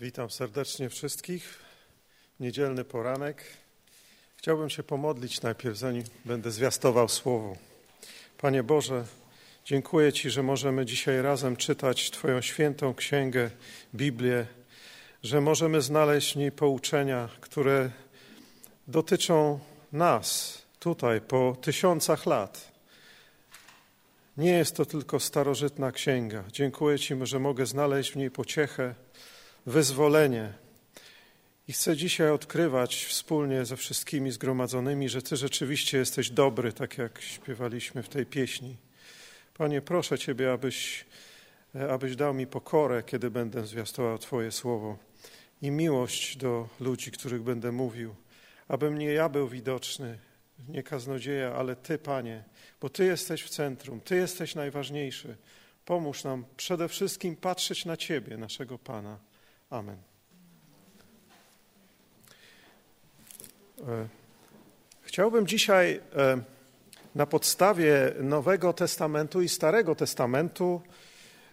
Witam serdecznie wszystkich. Niedzielny poranek. Chciałbym się pomodlić najpierw, zanim będę zwiastował słowo. Panie Boże, dziękuję Ci, że możemy dzisiaj razem czytać Twoją świętą księgę, Biblię, że możemy znaleźć w niej pouczenia, które dotyczą nas tutaj po tysiącach lat. Nie jest to tylko starożytna księga. Dziękuję Ci, że mogę znaleźć w niej pociechę, wyzwolenie. I chcę dzisiaj odkrywać wspólnie ze wszystkimi zgromadzonymi, że Ty rzeczywiście jesteś dobry, tak jak śpiewaliśmy w tej pieśni. Panie, proszę Ciebie, abyś, abyś dał mi pokorę, kiedy będę zwiastował Twoje słowo i miłość do ludzi, których będę mówił, abym nie ja był widoczny, nie kaznodzieja, ale Ty, Panie, bo Ty jesteś w centrum, Ty jesteś najważniejszy. Pomóż nam przede wszystkim patrzeć na Ciebie, naszego Pana. Amen. E, chciałbym dzisiaj e, na podstawie Nowego Testamentu i Starego Testamentu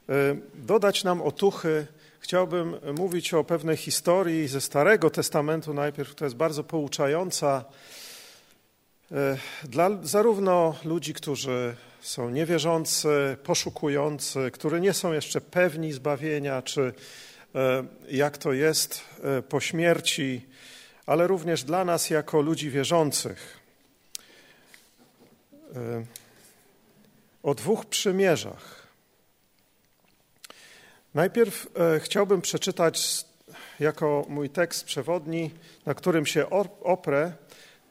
e, dodać nam otuchy. Chciałbym mówić o pewnej historii ze Starego Testamentu najpierw, która jest bardzo pouczająca dla zarówno ludzi, którzy są niewierzący, poszukujący, którzy nie są jeszcze pewni zbawienia, czy jak to jest e, po śmierci, ale również dla nas jako ludzi wierzących. E, o dwóch przymierzach. Najpierw chciałbym przeczytać jako mój tekst przewodni, na którym się oprę,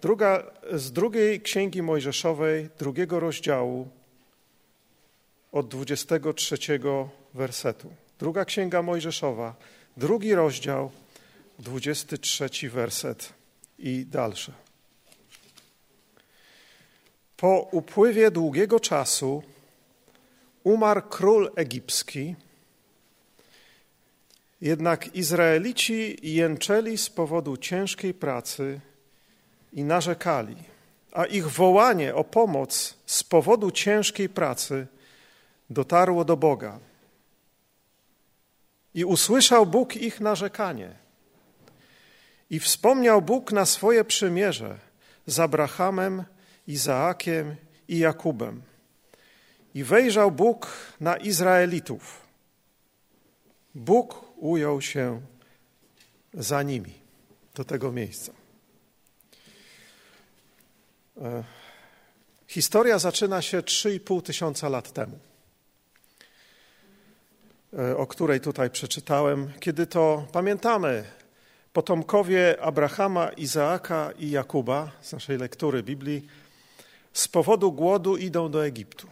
druga, z drugiej księgi Mojżeszowej, drugiego rozdziału, od 23 wersetu. Druga Księga Mojżeszowa, drugi rozdział, 23 werset i dalsze. Po upływie długiego czasu umarł król egipski, jednak Izraelici jęczeli z powodu ciężkiej pracy i narzekali, a ich wołanie o pomoc z powodu ciężkiej pracy dotarło do Boga. I usłyszał Bóg ich narzekanie. I wspomniał Bóg na swoje przymierze z Abrahamem, Izaakiem i Jakubem. I wejrzał Bóg na Izraelitów. Bóg ujął się za nimi do tego miejsca. E, historia zaczyna się 3,5 tysiąca lat temu. E, o której tutaj przeczytałem, kiedy to pamiętamy, potomkowie Abrahama, Izaaka i Jakuba z naszej lektury Biblii z powodu głodu idą do Egiptu.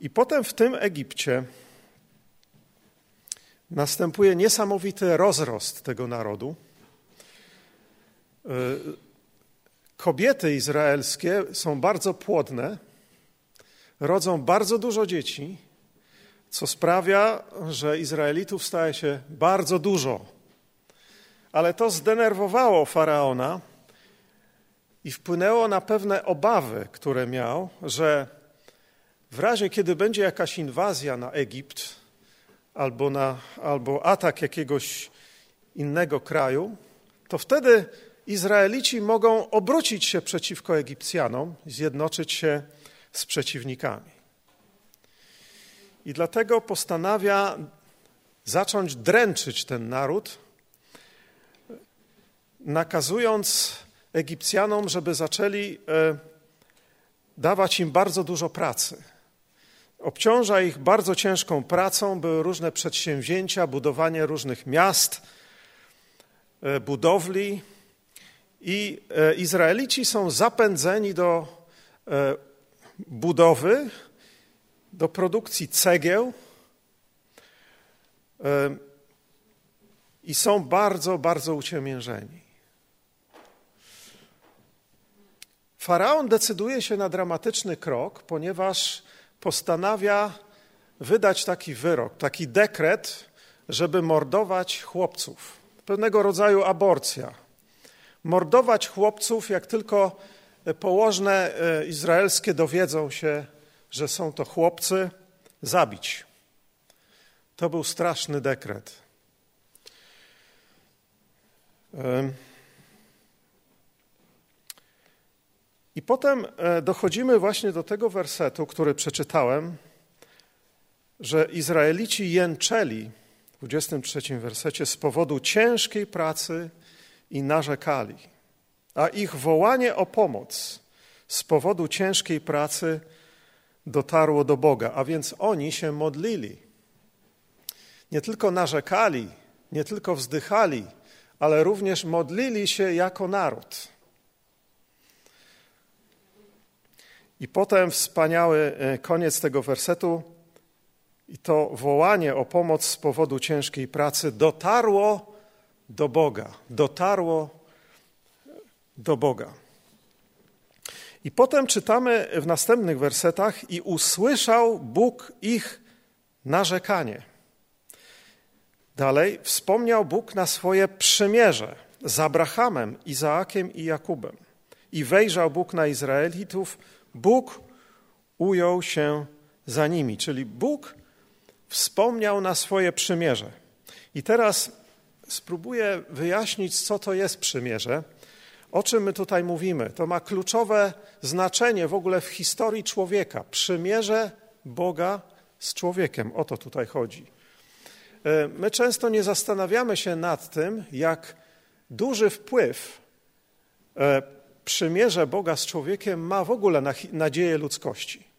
I potem w tym Egipcie następuje niesamowity rozrost tego narodu. E, kobiety izraelskie są bardzo płodne rodzą bardzo dużo dzieci, co sprawia, że Izraelitów staje się bardzo dużo. Ale to zdenerwowało faraona i wpłynęło na pewne obawy, które miał, że w razie, kiedy będzie jakaś inwazja na Egipt albo, na, albo atak jakiegoś innego kraju, to wtedy Izraelici mogą obrócić się przeciwko Egipcjanom, zjednoczyć się z przeciwnikami. I dlatego postanawia zacząć dręczyć ten naród, nakazując Egipcjanom, żeby zaczęli e, dawać im bardzo dużo pracy. Obciąża ich bardzo ciężką pracą, były różne przedsięwzięcia, budowanie różnych miast, e, budowli. I e, Izraelici są zapędzeni do budowy, do produkcji cegieł i są bardzo, bardzo uciemiężeni. Faraon decyduje się na dramatyczny krok, ponieważ postanawia wydać taki wyrok, taki dekret, żeby mordować chłopców. Pewnego rodzaju aborcja. Mordować chłopców, jak tylko położne e, izraelskie dowiedzą się, że są to chłopcy, zabić. To był straszny dekret. I potem e, dochodzimy właśnie do tego wersetu, który przeczytałem, że Izraelici jęczeli w 23 wersecie z powodu ciężkiej pracy i narzekali, a ich wołanie o pomoc z powodu ciężkiej pracy dotarło do Boga, a więc oni się modlili. Nie tylko narzekali, nie tylko wzdychali, ale również modlili się jako naród. I potem wspaniały e, koniec tego wersetu. I to wołanie o pomoc z powodu ciężkiej pracy dotarło do Boga. Dotarło do Boga. I potem czytamy w następnych wersetach: I usłyszał Bóg ich narzekanie. Dalej, wspomniał Bóg na swoje przymierze z Abrahamem, Izaakiem i Jakubem. I wejrzał Bóg na Izraelitów, Bóg ujął się za nimi, czyli Bóg wspomniał na swoje przymierze. I teraz spróbuję wyjaśnić, co to jest przymierze, o czym my tutaj mówimy. To ma kluczowe znaczenie w ogóle w historii człowieka. Przymierze Boga z człowiekiem. O to tutaj chodzi. E, my często nie zastanawiamy się nad tym, jak duży wpływ e, przymierze Boga z człowiekiem ma w ogóle na nadzieję ludzkości.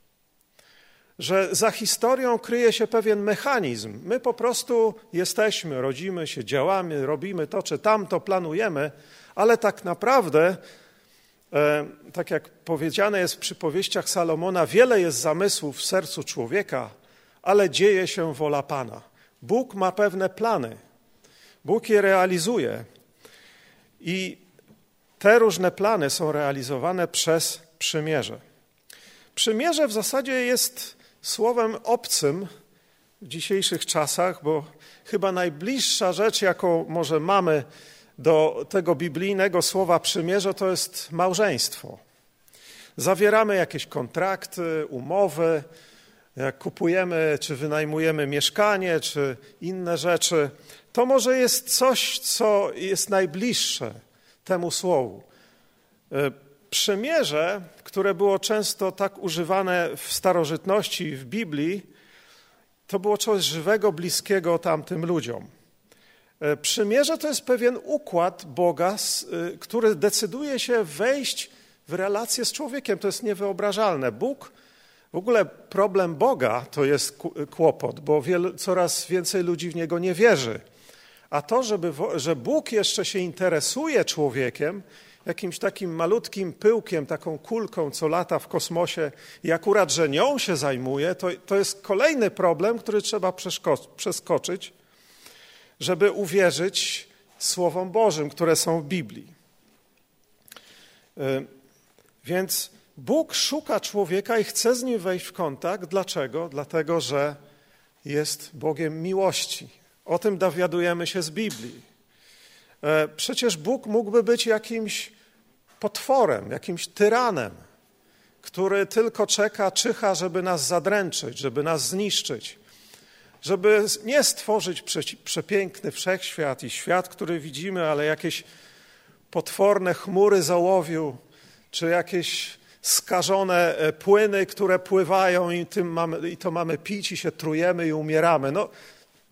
Że za historią kryje się pewien mechanizm. My po prostu jesteśmy, rodzimy się, działamy, robimy to czy tamto, planujemy, ale tak naprawdę, e, tak jak powiedziane jest w przypowieściach Salomona, wiele jest zamysłów w sercu człowieka, ale dzieje się wola Pana. Bóg ma pewne plany. Bóg je realizuje. I te różne plany są realizowane przez przymierze. Przymierze w zasadzie jest słowem obcym w dzisiejszych czasach, bo chyba najbliższa rzecz, jaką może mamy do tego biblijnego słowa przymierze, to jest małżeństwo. Zawieramy jakieś kontrakty, umowy, jak kupujemy czy wynajmujemy mieszkanie, czy inne rzeczy. To może jest coś, co jest najbliższe temu słowu. E, przymierze, które było często tak używane w starożytności w Biblii, to było coś żywego, bliskiego tamtym ludziom. E, przymierze to jest pewien układ Boga, e, który decyduje się wejść w relację z człowiekiem. To jest niewyobrażalne. Bóg, w ogóle problem Boga to jest kłopot, bo wiele, coraz więcej ludzi w niego nie wierzy. A to, żeby, że Bóg jeszcze się interesuje człowiekiem, jakimś takim malutkim pyłkiem, taką kulką, co lata w kosmosie i akurat, że nią się zajmuje, to, to jest kolejny problem, który trzeba przeskoczyć, żeby uwierzyć Słowom Bożym, które są w Biblii. Y, więc Bóg szuka człowieka i chce z nim wejść w kontakt. Dlaczego? Dlatego, że jest Bogiem miłości. O tym dowiadujemy się z Biblii. E, przecież Bóg mógłby być jakimś potworem, jakimś tyranem, który tylko czeka, czyha, żeby nas zadręczyć, żeby nas zniszczyć, żeby nie stworzyć przepiękny wszechświat i świat, który widzimy, ale jakieś potworne chmury załowiu, czy jakieś skażone e, płyny, które pływają i, tym mamy, i to mamy pić i się trujemy i umieramy. No,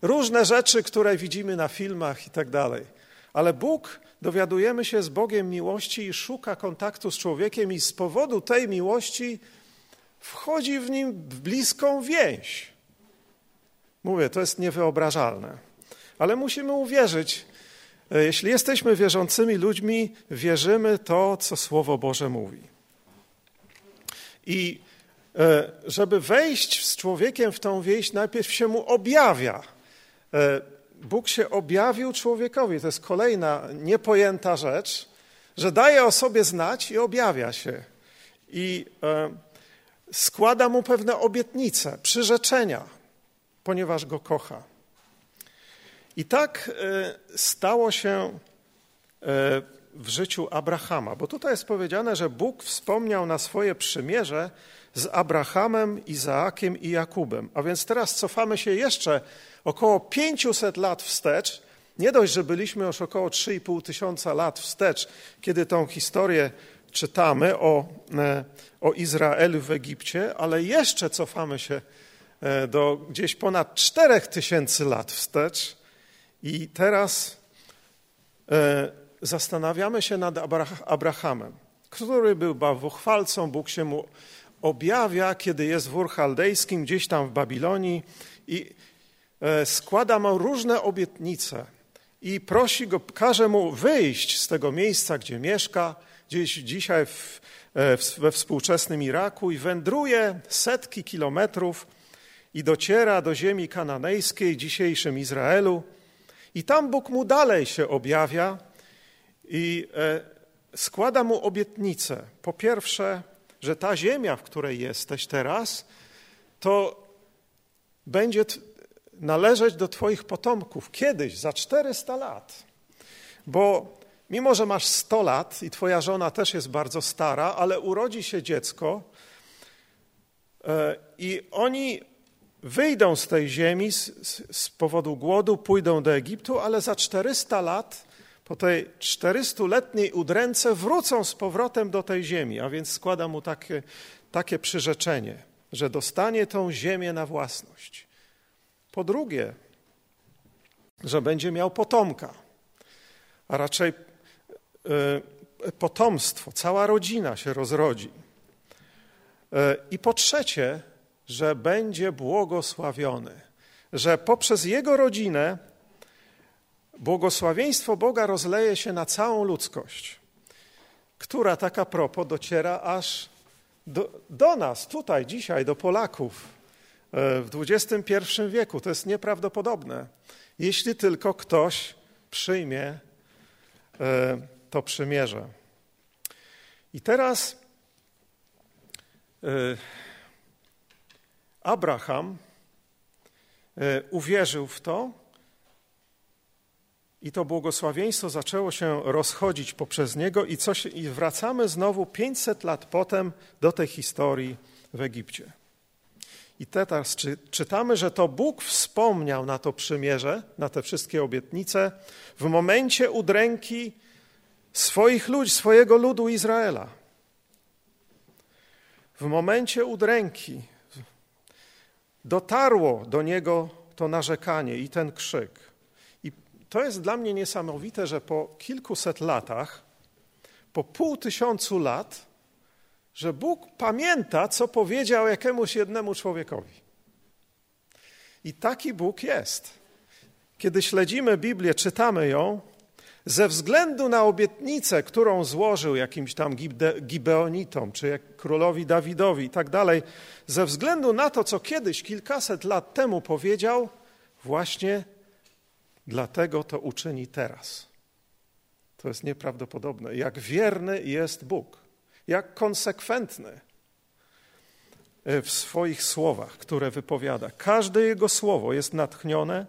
różne rzeczy, które widzimy na filmach i tak dalej. Ale Bóg, dowiadujemy się, z Bogiem miłości i szuka kontaktu z człowiekiem i z powodu tej miłości wchodzi w nim w bliską więź. Mówię, to jest niewyobrażalne. Ale musimy uwierzyć, e, jeśli jesteśmy wierzącymi ludźmi, wierzymy to, co Słowo Boże mówi. I e, żeby wejść z człowiekiem w tą więź, najpierw się mu objawia. E, Bóg się objawił człowiekowi. To jest kolejna niepojęta rzecz, że daje o sobie znać i objawia się. I składa mu pewne obietnice, przyrzeczenia, ponieważ go kocha. I tak e, stało się w życiu Abrahama, bo tutaj jest powiedziane, że Bóg wspomniał na swoje przymierze z Abrahamem, Izaakiem i Jakubem. A więc teraz cofamy się jeszcze około 500 lat wstecz. Nie dość, że byliśmy już około 3,5 tysiąca lat wstecz, kiedy tą historię czytamy o, e, o Izraelu w Egipcie, ale jeszcze cofamy się e, do gdzieś ponad 4 tysięcy lat wstecz. I teraz e, zastanawiamy się nad Abrahamem, który był bałwochwalcą, Bóg się mu objawia, kiedy jest w Ur Chaldejskim, gdzieś tam w Babilonii i składa mu różne obietnice i prosi go, każe mu wyjść z tego miejsca, gdzie mieszka, gdzieś dzisiaj w, e, we współczesnym Iraku i wędruje setki kilometrów i dociera do ziemi kananejskiej, dzisiejszym Izraelu. I tam Bóg mu dalej się objawia i e, składa mu obietnicę. Po pierwsze, że ta ziemia, w której jesteś teraz, to będzie należeć do Twoich potomków kiedyś, za 400 lat. Bo Mimo, że masz 100 lat i twoja żona też jest bardzo stara, ale urodzi się dziecko e, i oni wyjdą z tej ziemi z, z, powodu głodu, pójdą do Egiptu, ale za 400 lat, po tej 400-letniej udręce, wrócą z powrotem do tej ziemi. A więc składa mu takie, takie przyrzeczenie, że dostanie tą ziemię na własność. Po drugie, że będzie miał potomka, a raczej E, potomstwo, cała rodzina się rozrodzi. E, I po trzecie, że będzie błogosławiony, że poprzez jego rodzinę błogosławieństwo Boga rozleje się na całą ludzkość, która taka propos dociera aż do, do nas, tutaj, dzisiaj, do Polaków e, w XXI wieku. To jest nieprawdopodobne, jeśli tylko ktoś przyjmie to przymierze. I teraz e, Abraham e, uwierzył w to i to błogosławieństwo zaczęło się rozchodzić poprzez niego i, coś, i wracamy znowu 500 lat potem do tej historii w Egipcie. I teraz czy, czytamy, że to Bóg wspomniał na to przymierze, na te wszystkie obietnice w momencie udręki swoich ludzi, swojego ludu Izraela. W momencie udręki dotarło do niego to narzekanie i ten krzyk. I to jest dla mnie niesamowite, że po kilkuset latach, po pół tysiącu lat, że Bóg pamięta, co powiedział jakiemuś jednemu człowiekowi. I taki Bóg jest. Kiedy śledzimy Biblię, czytamy ją, ze względu na obietnicę, którą złożył jakimś tam Gibeonitom, czy królowi Dawidowi i tak dalej, ze względu na to, co kiedyś, kilkaset lat temu powiedział, właśnie dlatego to uczyni teraz. To jest nieprawdopodobne. Jak wierny jest Bóg, jak konsekwentny w swoich słowach, które wypowiada. Każde jego słowo jest natchnione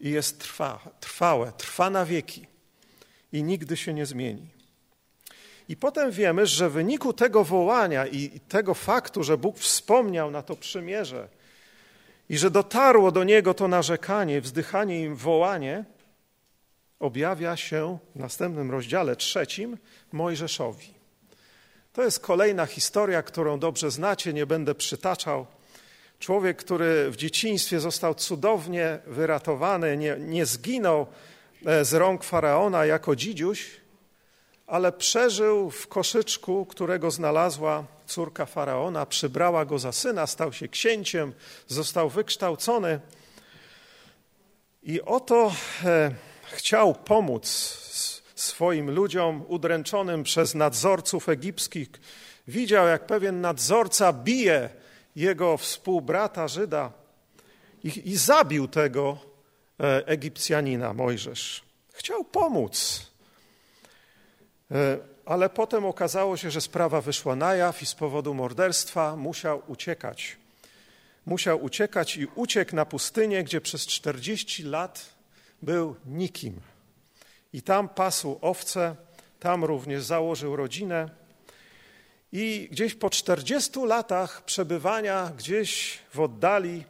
i jest trwa, trwałe, trwa na wieki i nigdy się nie zmieni. I potem wiemy, że w wyniku tego wołania i tego faktu, że Bóg wspomniał na to przymierze i że dotarło do niego to narzekanie, wzdychanie i wołanie, objawia się w następnym rozdziale trzecim Mojżeszowi. To jest kolejna historia, którą dobrze znacie, nie będę przytaczał Człowiek, który w dzieciństwie został cudownie wyratowany, nie, nie zginął e, z rąk faraona jako dzidziuś, ale przeżył w koszyczku, którego znalazła córka faraona, przybrała go za syna, stał się księciem, został wykształcony. I oto e, chciał pomóc swoim ludziom udręczonym przez nadzorców egipskich. Widział, jak pewien nadzorca bije jego współbrata Żyda i, i zabił tego e, Egipcjanina, Mojżesz. Chciał pomóc. E, ale potem okazało się, że sprawa wyszła na jaw i z powodu morderstwa musiał uciekać. Musiał uciekać i uciekł na pustynię, gdzie przez 40 lat był nikim. I tam pasł owce, tam również założył rodzinę. I gdzieś po 40 latach przebywania gdzieś w oddali,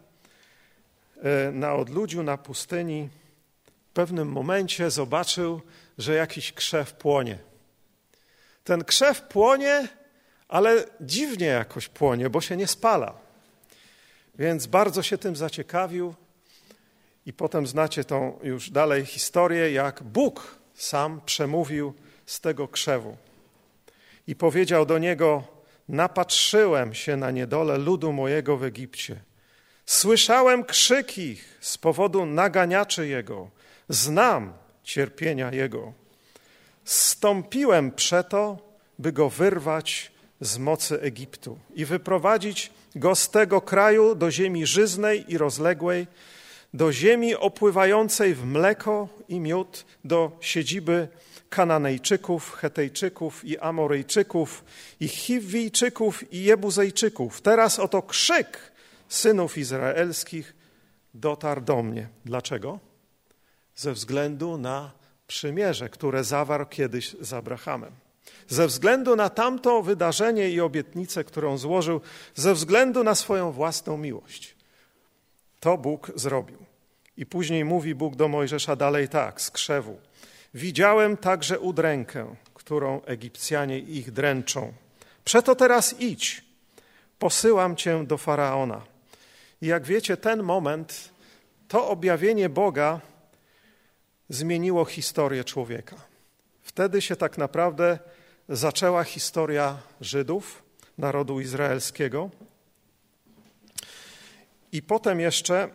e, na odludziu, na pustyni, w pewnym momencie zobaczył, że jakiś krzew płonie. Ten krzew płonie, ale dziwnie jakoś płonie, bo się nie spala. Więc bardzo się tym zaciekawił i potem znacie tą już dalej historię, jak Bóg sam przemówił z tego krzewu i powiedział do niego: Napatrzyłem się na niedolę ludu mojego w Egipcie. Słyszałem krzyki z powodu naganiaczy jego. Znam cierpienia jego. Stąpiłem przeto, by go wyrwać z mocy Egiptu i wyprowadzić go z tego kraju do ziemi żyznej i rozległej, do ziemi opływającej w mleko i miód, do siedziby Kananejczyków, Hetejczyków i Amoryjczyków, i Chiwijczyków i Jebuzejczyków. Teraz oto krzyk synów izraelskich dotarł do mnie. Dlaczego? Ze względu na przymierze, które zawarł kiedyś z Abrahamem. Ze względu na tamto wydarzenie i obietnicę, którą złożył, ze względu na swoją własną miłość. To Bóg zrobił. I później mówi Bóg do Mojżesza dalej tak, z krzewu. Widziałem także udrękę, którą Egipcjanie ich dręczą. Przeto teraz idź, posyłam cię do faraona. I jak wiecie, ten moment, to objawienie Boga zmieniło historię człowieka. Wtedy się tak naprawdę zaczęła historia Żydów, narodu izraelskiego. I potem jeszcze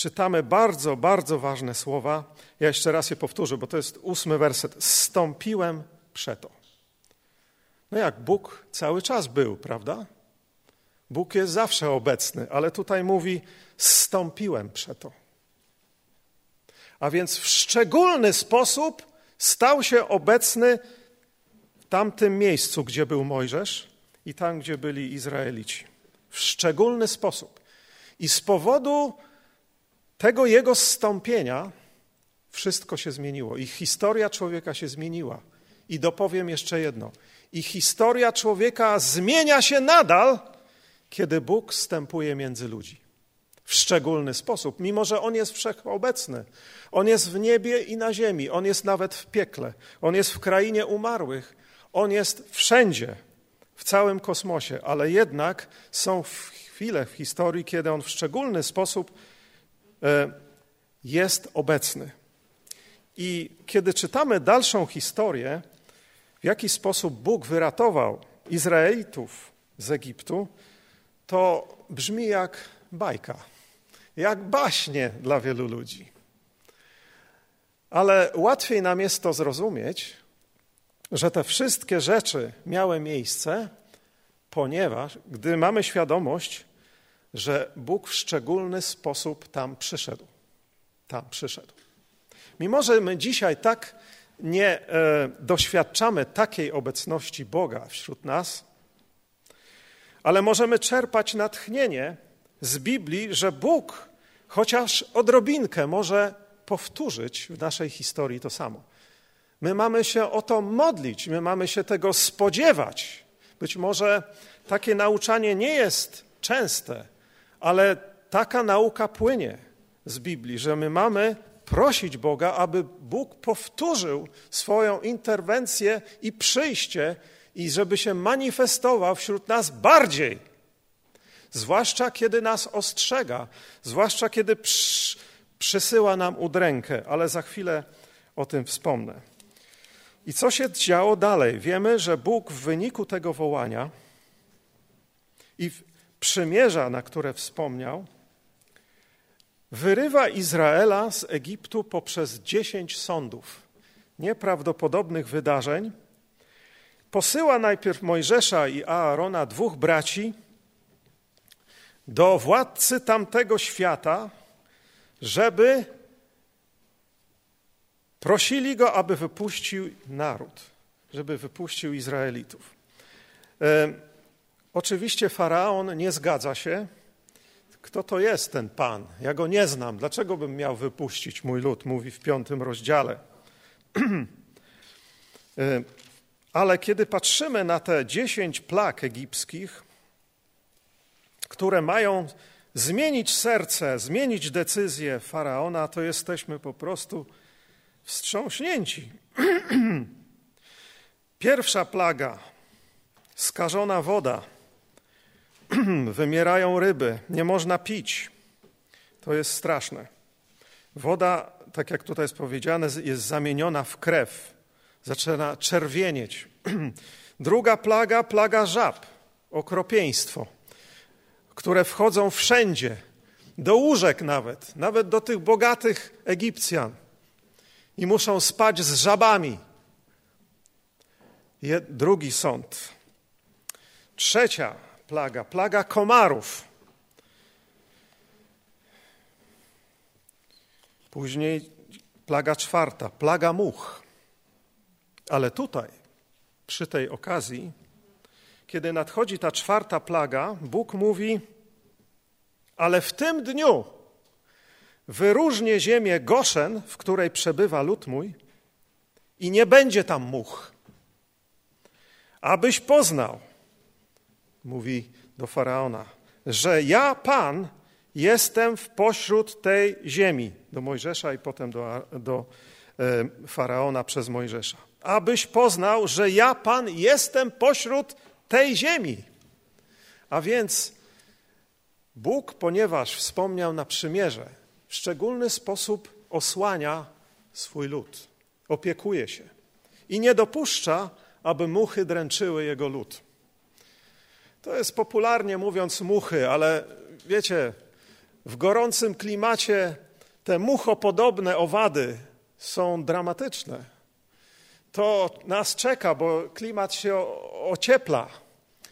czytamy bardzo, bardzo ważne słowa. Ja jeszcze raz je powtórzę, bo to jest ósmy werset. Stąpiłem przeto. No jak Bóg cały czas był, prawda? Bóg jest zawsze obecny, ale tutaj mówi: Stąpiłem przeto. A więc w szczególny sposób stał się obecny w tamtym miejscu, gdzie był Mojżesz i tam, gdzie byli Izraelici. W szczególny sposób. I z powodu tego jego zstąpienia wszystko się zmieniło. I historia człowieka się zmieniła. I dopowiem jeszcze jedno. I historia człowieka zmienia się nadal, kiedy Bóg wstępuje między ludzi. W szczególny sposób, mimo że On jest wszechobecny. On jest w niebie i na ziemi. On jest nawet w piekle. On jest w krainie umarłych. On jest wszędzie, w całym kosmosie. Ale jednak są chwile w historii, kiedy On w szczególny sposób jest obecny. I kiedy czytamy dalszą historię, w jaki sposób Bóg wyratował Izraelitów z Egiptu, to brzmi jak bajka, jak baśnie dla wielu ludzi. Ale łatwiej nam jest to zrozumieć, że te wszystkie rzeczy miały miejsce, ponieważ gdy mamy świadomość, że Bóg w szczególny sposób tam przyszedł. Tam przyszedł. Mimo, że my dzisiaj tak nie e, doświadczamy takiej obecności Boga wśród nas, ale możemy czerpać natchnienie z Biblii, że Bóg chociaż odrobinkę może powtórzyć w naszej historii to samo. My mamy się o to modlić, my mamy się tego spodziewać. Być może takie nauczanie nie jest częste, ale taka nauka płynie z Biblii, że my mamy prosić Boga, aby Bóg powtórzył swoją interwencję i przyjście i żeby się manifestował wśród nas bardziej. Zwłaszcza kiedy nas ostrzega, zwłaszcza kiedy przy, przysyła nam udrękę, ale za chwilę o tym wspomnę. I co się działo dalej? Wiemy, że Bóg w wyniku tego wołania i przymierza, na które wspomniał, wyrywa Izraela z Egiptu poprzez dziesięć sądów, nieprawdopodobnych wydarzeń. Posyła najpierw Mojżesza i Aarona, dwóch braci, do władcy tamtego świata, żeby prosili go, aby wypuścił naród, żeby wypuścił Izraelitów. Oczywiście faraon nie zgadza się, kto to jest ten Pan. Ja go nie znam. Dlaczego bym miał wypuścić mój lud? Mówi w piątym rozdziale. E, ale kiedy patrzymy na te dziesięć plag egipskich, które mają zmienić serce, zmienić decyzję faraona, to jesteśmy po prostu wstrząśnięci. Pierwsza plaga skażona woda, wymierają ryby, nie można pić. To jest straszne. Woda, tak jak tutaj jest powiedziane, jest zamieniona w krew, zaczyna czerwienieć. Druga plaga, plaga żab, okropieństwo, które wchodzą wszędzie, do łóżek nawet, nawet do tych bogatych Egipcjan i muszą spać z żabami. Drugi sąd. Trzecia plaga, plaga komarów. Później plaga czwarta, plaga much. Ale tutaj, przy tej okazji, kiedy nadchodzi ta czwarta plaga, Bóg mówi: Ale w tym dniu wyróżnię ziemię Goszen, w której przebywa lud mój, i nie będzie tam much, abyś poznał, mówi do faraona, że ja, Pan, jestem w pośród tej ziemi. Do Mojżesza i potem do, do e, faraona przez Mojżesza. Abyś poznał, że ja, Pan, jestem pośród tej ziemi. A więc Bóg, ponieważ wspomniał na przymierze, w szczególny sposób osłania swój lud, opiekuje się i nie dopuszcza, aby muchy dręczyły jego lud. To jest popularnie mówiąc muchy, ale wiecie, w gorącym klimacie te muchopodobne owady są dramatyczne. To nas czeka, bo klimat się ociepla.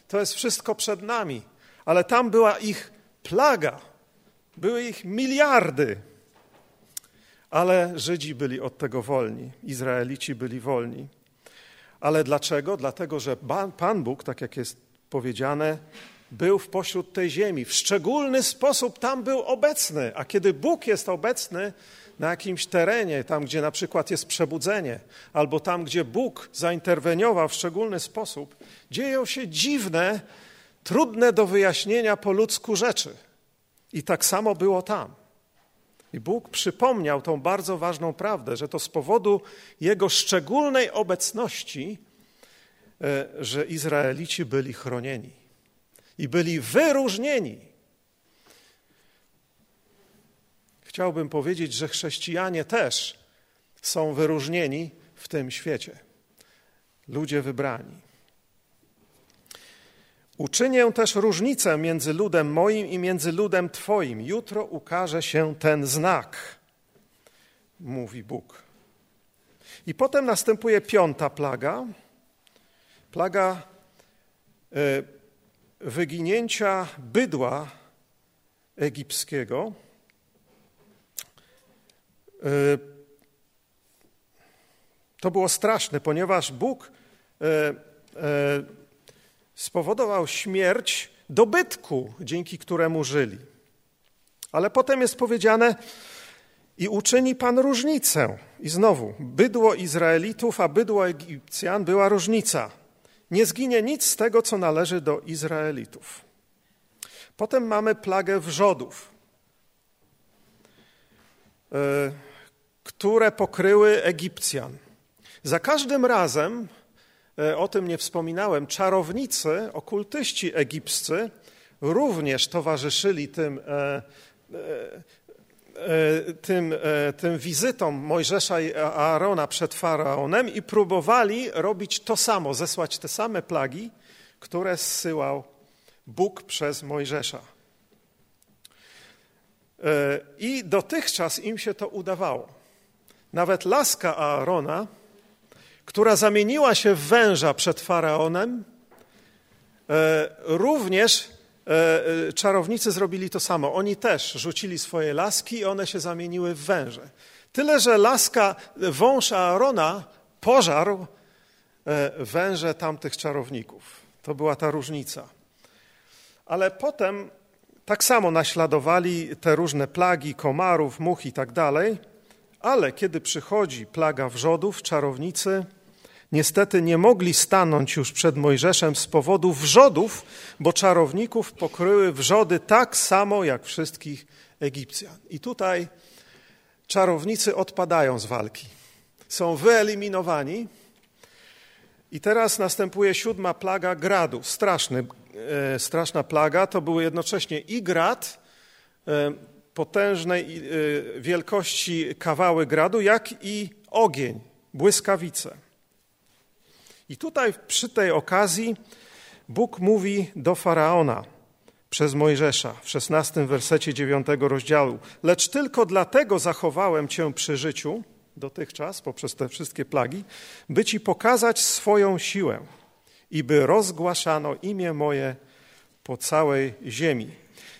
To jest wszystko przed nami. Ale tam była ich plaga. Były ich miliardy. Ale Żydzi byli od tego wolni, Izraelici byli wolni. Ale dlaczego? Dlatego, że Pan Bóg, tak jak jest powiedziane, był w pośród tej ziemi. W szczególny sposób tam był obecny. A kiedy Bóg jest obecny na jakimś terenie, tam gdzie na przykład jest przebudzenie, albo tam gdzie Bóg zainterweniował w szczególny sposób, dzieją się dziwne, trudne do wyjaśnienia po ludzku rzeczy. I tak samo było tam. I Bóg przypomniał tą bardzo ważną prawdę, że to z powodu Jego szczególnej obecności że Izraelici byli chronieni i byli wyróżnieni. Chciałbym powiedzieć, że chrześcijanie też są wyróżnieni w tym świecie. Ludzie wybrani. Uczynię też różnicę między ludem moim i między ludem Twoim. Jutro ukaże się ten znak, mówi Bóg. I potem następuje piąta plaga, Plaga e, wyginięcia bydła egipskiego e, to było straszne, ponieważ Bóg e, spowodował śmierć dobytku, dzięki któremu żyli. Ale potem jest powiedziane, i uczyni Pan różnicę. I znowu, bydło Izraelitów, a bydło Egipcjan była różnica nie zginie nic z tego, co należy do Izraelitów. Potem mamy plagę wrzodów, e, które pokryły Egipcjan. Za każdym razem, e, o tym nie wspominałem, czarownicy, okultyści egipscy również towarzyszyli tym e, tym, e, tym wizytom Mojżesza i Aarona przed faraonem i próbowali robić to samo, zesłać te same plagi, które zsyłał Bóg przez Mojżesza. E, I dotychczas im się to udawało. Nawet laska Aarona, która zamieniła się w węża przed faraonem, również E, e, czarownicy zrobili to samo. Oni też rzucili swoje laski i one się zamieniły w węże. Tyle, że laska, wąż Aarona pożarł e, węże tamtych czarowników. To była ta różnica. Ale potem tak samo naśladowali te różne plagi komarów, much i tak dalej, ale kiedy przychodzi plaga wrzodów, czarownicy niestety nie mogli stanąć już przed Mojżeszem z powodu wrzodów, bo czarowników pokryły wrzody tak samo jak wszystkich Egipcjan. I tutaj czarownicy odpadają z walki. Są wyeliminowani. I teraz następuje siódma plaga gradu. Straszny, e, straszna plaga. To były jednocześnie i grad, e, potężnej e, wielkości kawały gradu, jak i ogień, błyskawice. I tutaj przy tej okazji Bóg mówi do faraona przez Mojżesza w szesnastym wersecie dziewiątego rozdziału. Lecz tylko dlatego zachowałem cię przy życiu dotychczas, poprzez te wszystkie plagi, by ci pokazać swoją siłę i by rozgłaszano imię moje po całej ziemi.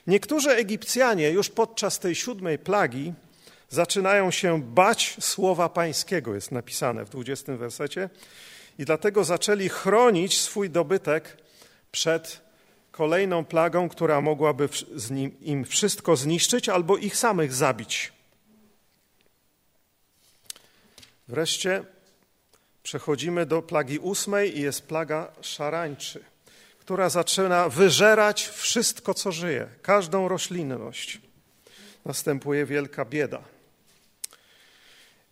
Niektórzy Egipcjanie już podczas tej siódmej plagi zaczynają się bać słowa pańskiego, jest napisane w dwudziestym wersecie, i dlatego zaczęli chronić swój dobytek przed kolejną plagą, która mogłaby im wszystko zniszczyć albo ich samych zabić. Wreszcie przechodzimy do plagi ósmej i jest plaga szarańczy, która zaczyna wyżerać wszystko, co żyje, każdą roślinność. Następuje wielka bieda.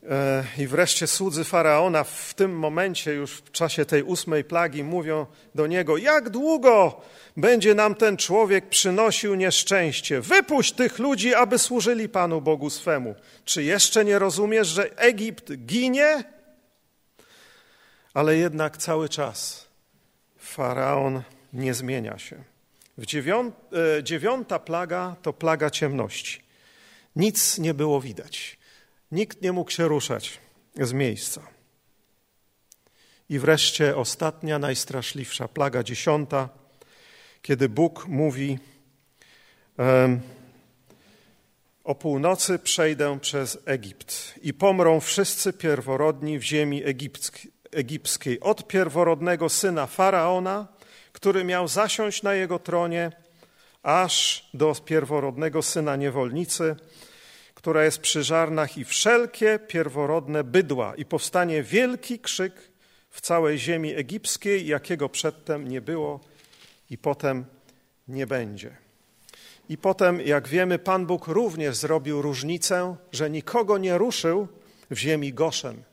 E, I wreszcie słudzy faraona w tym momencie, już w czasie tej ósmej plagi, mówią do niego: Jak długo będzie nam ten człowiek przynosił nieszczęście? Wypuść tych ludzi, aby służyli Panu Bogu swemu. Czy jeszcze nie rozumiesz, że Egipt ginie? Ale jednak cały czas faraon nie zmienia się. E, dziewiąta plaga to plaga ciemności. Nic nie było widać. Nikt nie mógł się ruszać z miejsca. I wreszcie ostatnia, najstraszliwsza plaga, dziesiąta, kiedy Bóg mówi: O północy przejdę przez Egipt i pomrą wszyscy pierworodni w ziemi egipskiej, od pierworodnego syna faraona, który miał zasiąść na jego tronie, aż do pierworodnego syna niewolnicy która jest przy żarnach i wszelkie pierworodne bydła i powstanie wielki krzyk w całej ziemi egipskiej, jakiego przedtem nie było i potem nie będzie. I potem, jak wiemy, Pan Bóg również zrobił różnicę, że nikogo nie ruszył w ziemi Goszen.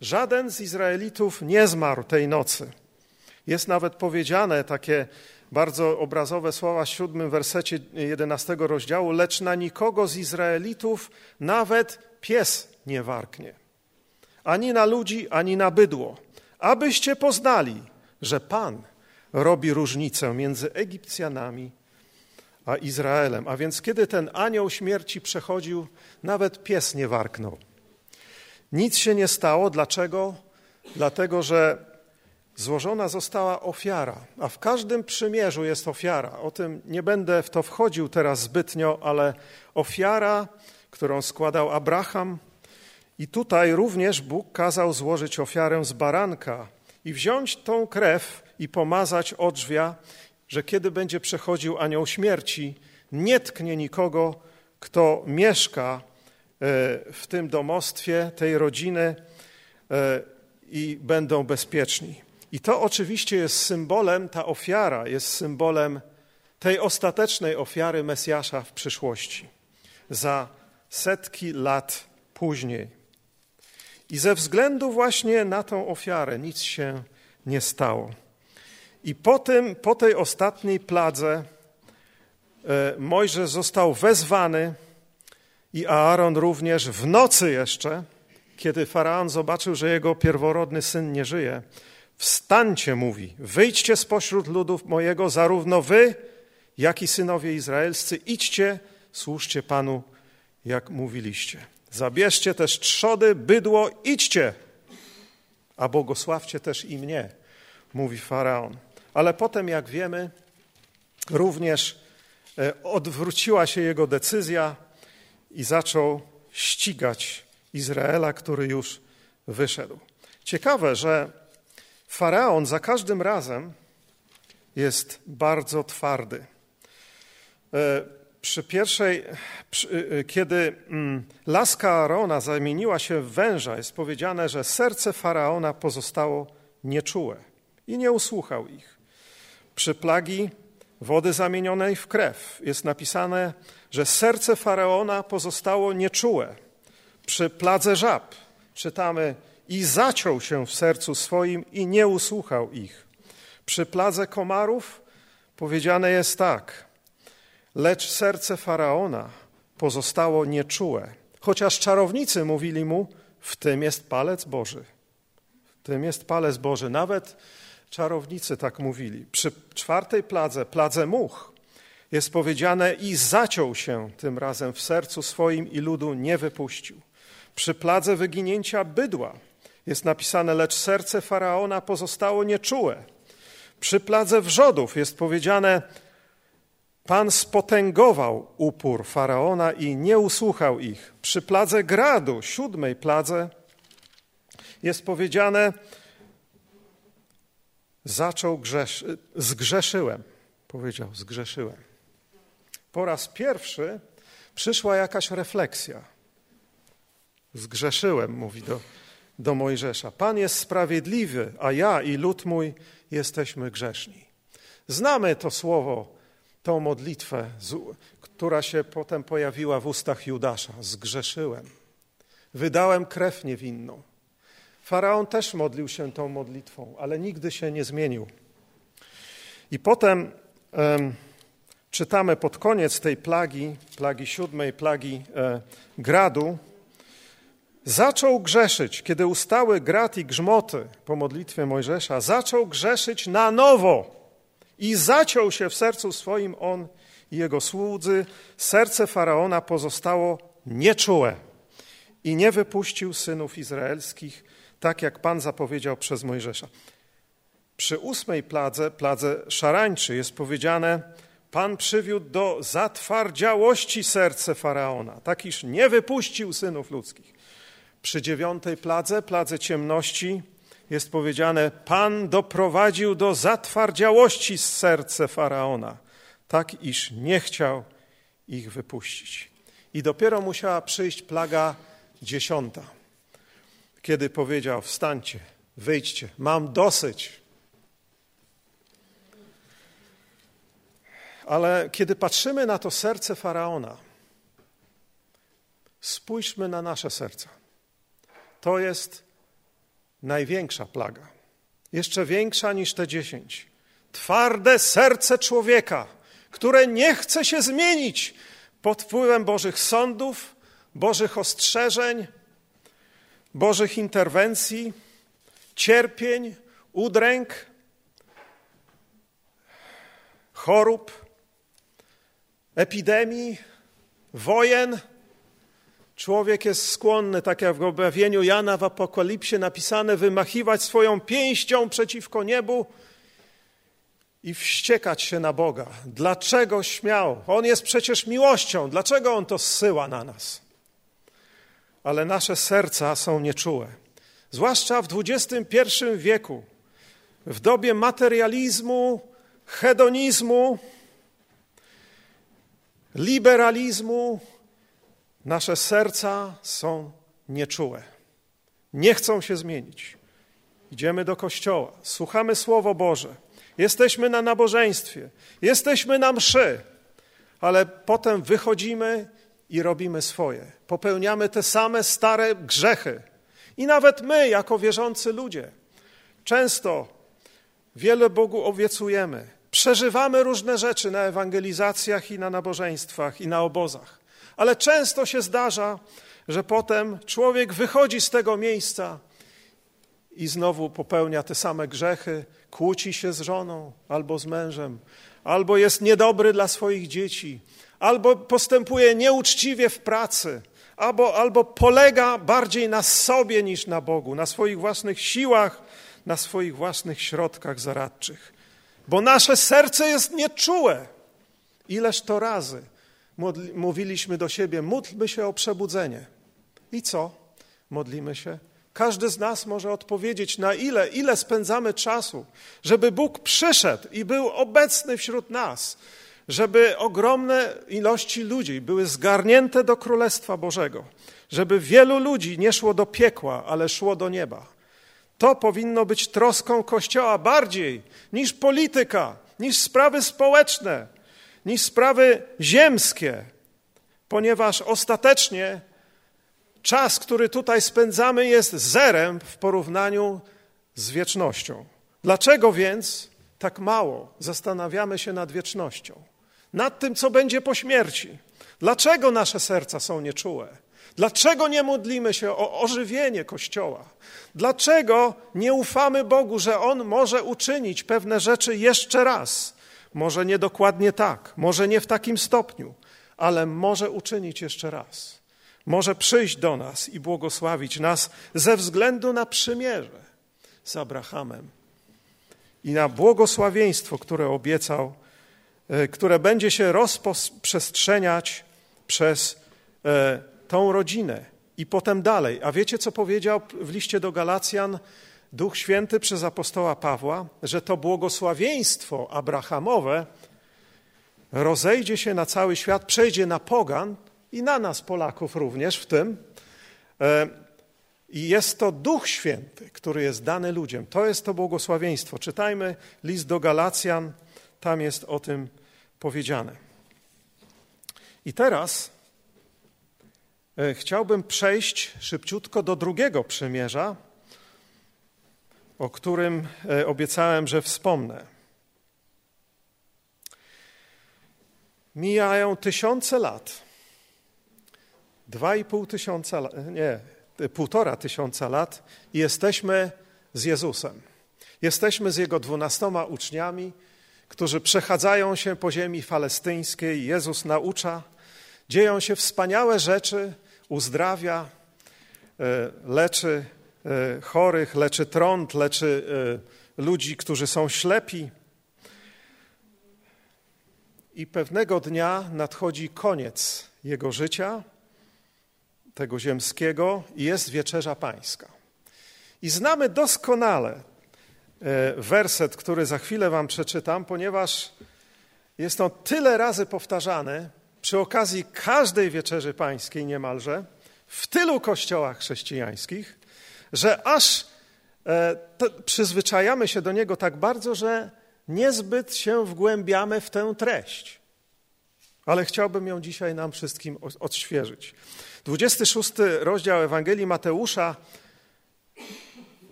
Żaden z Izraelitów nie zmarł tej nocy. Jest nawet powiedziane takie bardzo obrazowe słowa w siódmym wersecie jedenastego rozdziału, lecz na nikogo z Izraelitów nawet pies nie warknie, ani na ludzi, ani na bydło, abyście poznali, że Pan robi różnicę między Egipcjanami a Izraelem. A więc kiedy ten anioł śmierci przechodził, nawet pies nie warknął. Nic się nie stało. Dlaczego? Dlatego, że złożona została ofiara, a w każdym przymierzu jest ofiara. O tym nie będę w to wchodził teraz zbytnio, ale ofiara, którą składał Abraham, i tutaj również Bóg kazał złożyć ofiarę z baranka i wziąć tą krew i pomazać odrzwia, że kiedy będzie przechodził anioł śmierci, nie tknie nikogo, kto mieszka e, w tym domostwie, tej rodziny e, i będą bezpieczni. I to oczywiście jest symbolem, ta ofiara jest symbolem tej ostatecznej ofiary Mesjasza w przyszłości, za setki lat później. I ze względu właśnie na tą ofiarę nic się nie stało. I po, tym, po tej ostatniej pladze e, Mojżesz został wezwany i Aaron również w nocy jeszcze, kiedy faraon zobaczył, że jego pierworodny syn nie żyje, Wstańcie, mówi, wyjdźcie spośród ludów mojego, zarówno wy, jak i synowie izraelscy, idźcie, służcie Panu, jak mówiliście. Zabierzcie też trzody, bydło, idźcie, a błogosławcie też i mnie, mówi Faraon. Ale potem, jak wiemy, również e, odwróciła się jego decyzja i zaczął ścigać Izraela, który już wyszedł. Ciekawe, że Faraon za każdym razem jest bardzo twardy. E, przy pierwszej, przy, y, kiedy mm, laska Arona zamieniła się w węża, jest powiedziane, że serce faraona pozostało nieczułe i nie usłuchał ich. Przy plagi wody zamienionej w krew jest napisane, że serce faraona pozostało nieczułe. Przy pladze żab czytamy i zaciął się w sercu swoim i nie usłuchał ich. Przy pladze komarów powiedziane jest tak: Lecz serce faraona pozostało nieczułe, chociaż czarownicy mówili mu: W tym jest palec Boży. W tym jest palec Boży. Nawet czarownicy tak mówili. Przy czwartej pladze, pladze much, jest powiedziane: I zaciął się tym razem w sercu swoim i ludu nie wypuścił. Przy pladze wyginięcia bydła jest napisane: Lecz serce faraona pozostało nieczułe. Przy pladze wrzodów jest powiedziane: Pan spotęgował upór faraona i nie usłuchał ich. Przy pladze gradu, siódmej pladze, jest powiedziane: Zaczął grzesz, zgrzeszyłem. Powiedział: Zgrzeszyłem. Po raz pierwszy przyszła jakaś refleksja. Zgrzeszyłem, mówi do, do Mojżesza. Pan jest sprawiedliwy, a ja i lud mój jesteśmy grzeszni. Znamy to słowo, tą modlitwę, która się potem pojawiła w ustach Judasza. Zgrzeszyłem. Wydałem krew niewinną. Faraon też modlił się tą modlitwą, ale nigdy się nie zmienił. I potem um, czytamy pod koniec tej plagi, plagi siódmej, plagi e, gradu, zaczął grzeszyć, kiedy ustały grad i grzmoty po modlitwie Mojżesza, zaczął grzeszyć na nowo i zaciął się w sercu swoim on i jego słudzy. Serce faraona pozostało nieczułe i nie wypuścił synów izraelskich, tak jak Pan zapowiedział przez Mojżesza. Przy ósmej pladze, pladze szarańczy, jest powiedziane: Pan przywiódł do zatwardziałości serce faraona, tak iż nie wypuścił synów ludzkich. Przy dziewiątej pladze, pladze ciemności, jest powiedziane: Pan doprowadził do zatwardziałości serce faraona, tak iż nie chciał ich wypuścić. I dopiero musiała przyjść plaga dziesiąta, kiedy powiedział: Wstańcie, wyjdźcie, mam dosyć. Ale kiedy patrzymy na to serce faraona, spójrzmy na nasze serca. To jest największa plaga. Jeszcze większa niż te dziesięć. Twarde serce człowieka, które nie chce się zmienić pod wpływem Bożych sądów, Bożych ostrzeżeń, Bożych interwencji, cierpień, udręk, chorób, epidemii, wojen Człowiek jest skłonny, tak jak w objawieniu Jana w Apokalipsie napisane, wymachiwać swoją pięścią przeciwko niebu i wściekać się na Boga. Dlaczego śmiał? On jest przecież miłością. Dlaczego On to zsyła na nas? Ale nasze serca są nieczułe. Zwłaszcza w XXI wieku, w dobie materializmu, hedonizmu, liberalizmu, Nasze serca są nieczułe. Nie chcą się zmienić. Idziemy do kościoła, słuchamy Słowo Boże, jesteśmy na nabożeństwie, jesteśmy na mszy, ale potem wychodzimy i robimy swoje. Popełniamy te same stare grzechy. I nawet my, jako wierzący ludzie, często wiele Bogu obiecujemy, przeżywamy różne rzeczy na ewangelizacjach i na nabożeństwach i na obozach. Ale często się zdarza, że potem człowiek wychodzi z tego miejsca i znowu popełnia te same grzechy, kłóci się z żoną albo z mężem, albo jest niedobry dla swoich dzieci, albo postępuje nieuczciwie w pracy, albo, albo polega bardziej na sobie niż na Bogu, na swoich własnych siłach, na swoich własnych środkach zaradczych. Bo nasze serce jest nieczułe. Ileż to razy mówiliśmy do siebie, módlmy się o przebudzenie. I co? Modlimy się. Każdy z nas może odpowiedzieć, na ile, ile spędzamy czasu, żeby Bóg przyszedł i był obecny wśród nas, żeby ogromne ilości ludzi były zgarnięte do Królestwa Bożego, żeby wielu ludzi nie szło do piekła, ale szło do nieba. To powinno być troską Kościoła bardziej niż polityka, niż sprawy społeczne, niż sprawy ziemskie, ponieważ ostatecznie czas, który tutaj spędzamy, jest zerem w porównaniu z wiecznością. Dlaczego więc tak mało zastanawiamy się nad wiecznością? Nad tym, co będzie po śmierci? Dlaczego nasze serca są nieczułe? Dlaczego nie modlimy się o ożywienie Kościoła? Dlaczego nie ufamy Bogu, że On może uczynić pewne rzeczy jeszcze raz? Może nie dokładnie tak, może nie w takim stopniu, ale może uczynić jeszcze raz. Może przyjść do nas i błogosławić nas ze względu na przymierze z Abrahamem i na błogosławieństwo, które obiecał, e, które będzie się rozprzestrzeniać przez e, tą rodzinę i potem dalej. A wiecie, co powiedział w liście do Galacjan Duch Święty przez apostoła Pawła? Że to błogosławieństwo abrahamowe rozejdzie się na cały świat, przejdzie na pogan i na nas, Polaków również w tym. E, I jest to Duch Święty, który jest dany ludziom. To jest to błogosławieństwo. Czytajmy list do Galacjan, tam jest o tym powiedziane. I teraz E, chciałbym przejść szybciutko do drugiego przymierza, o którym e, obiecałem, że wspomnę. Mijają tysiące lat. Dwa i pół tysiąca lat, nie, półtora tysiąca lat i jesteśmy z Jezusem. Jesteśmy z Jego dwunastoma uczniami, którzy przechadzają się po ziemi falestyńskiej. Jezus naucza, dzieją się wspaniałe rzeczy, uzdrawia, e, leczy e, chorych, leczy trąd, leczy e, ludzi, którzy są ślepi. I pewnego dnia nadchodzi koniec jego życia, tego ziemskiego, i jest wieczerza pańska. I znamy doskonale werset, który za chwilę Wam przeczytam, ponieważ jest on tyle razy powtarzany, przy okazji każdej wieczerzy pańskiej niemalże w tylu kościołach chrześcijańskich, że aż e, przyzwyczajamy się do niego tak bardzo, że niezbyt się wgłębiamy w tę treść. Ale chciałbym ją dzisiaj nam wszystkim odświeżyć. 26 rozdział Ewangelii Mateusza,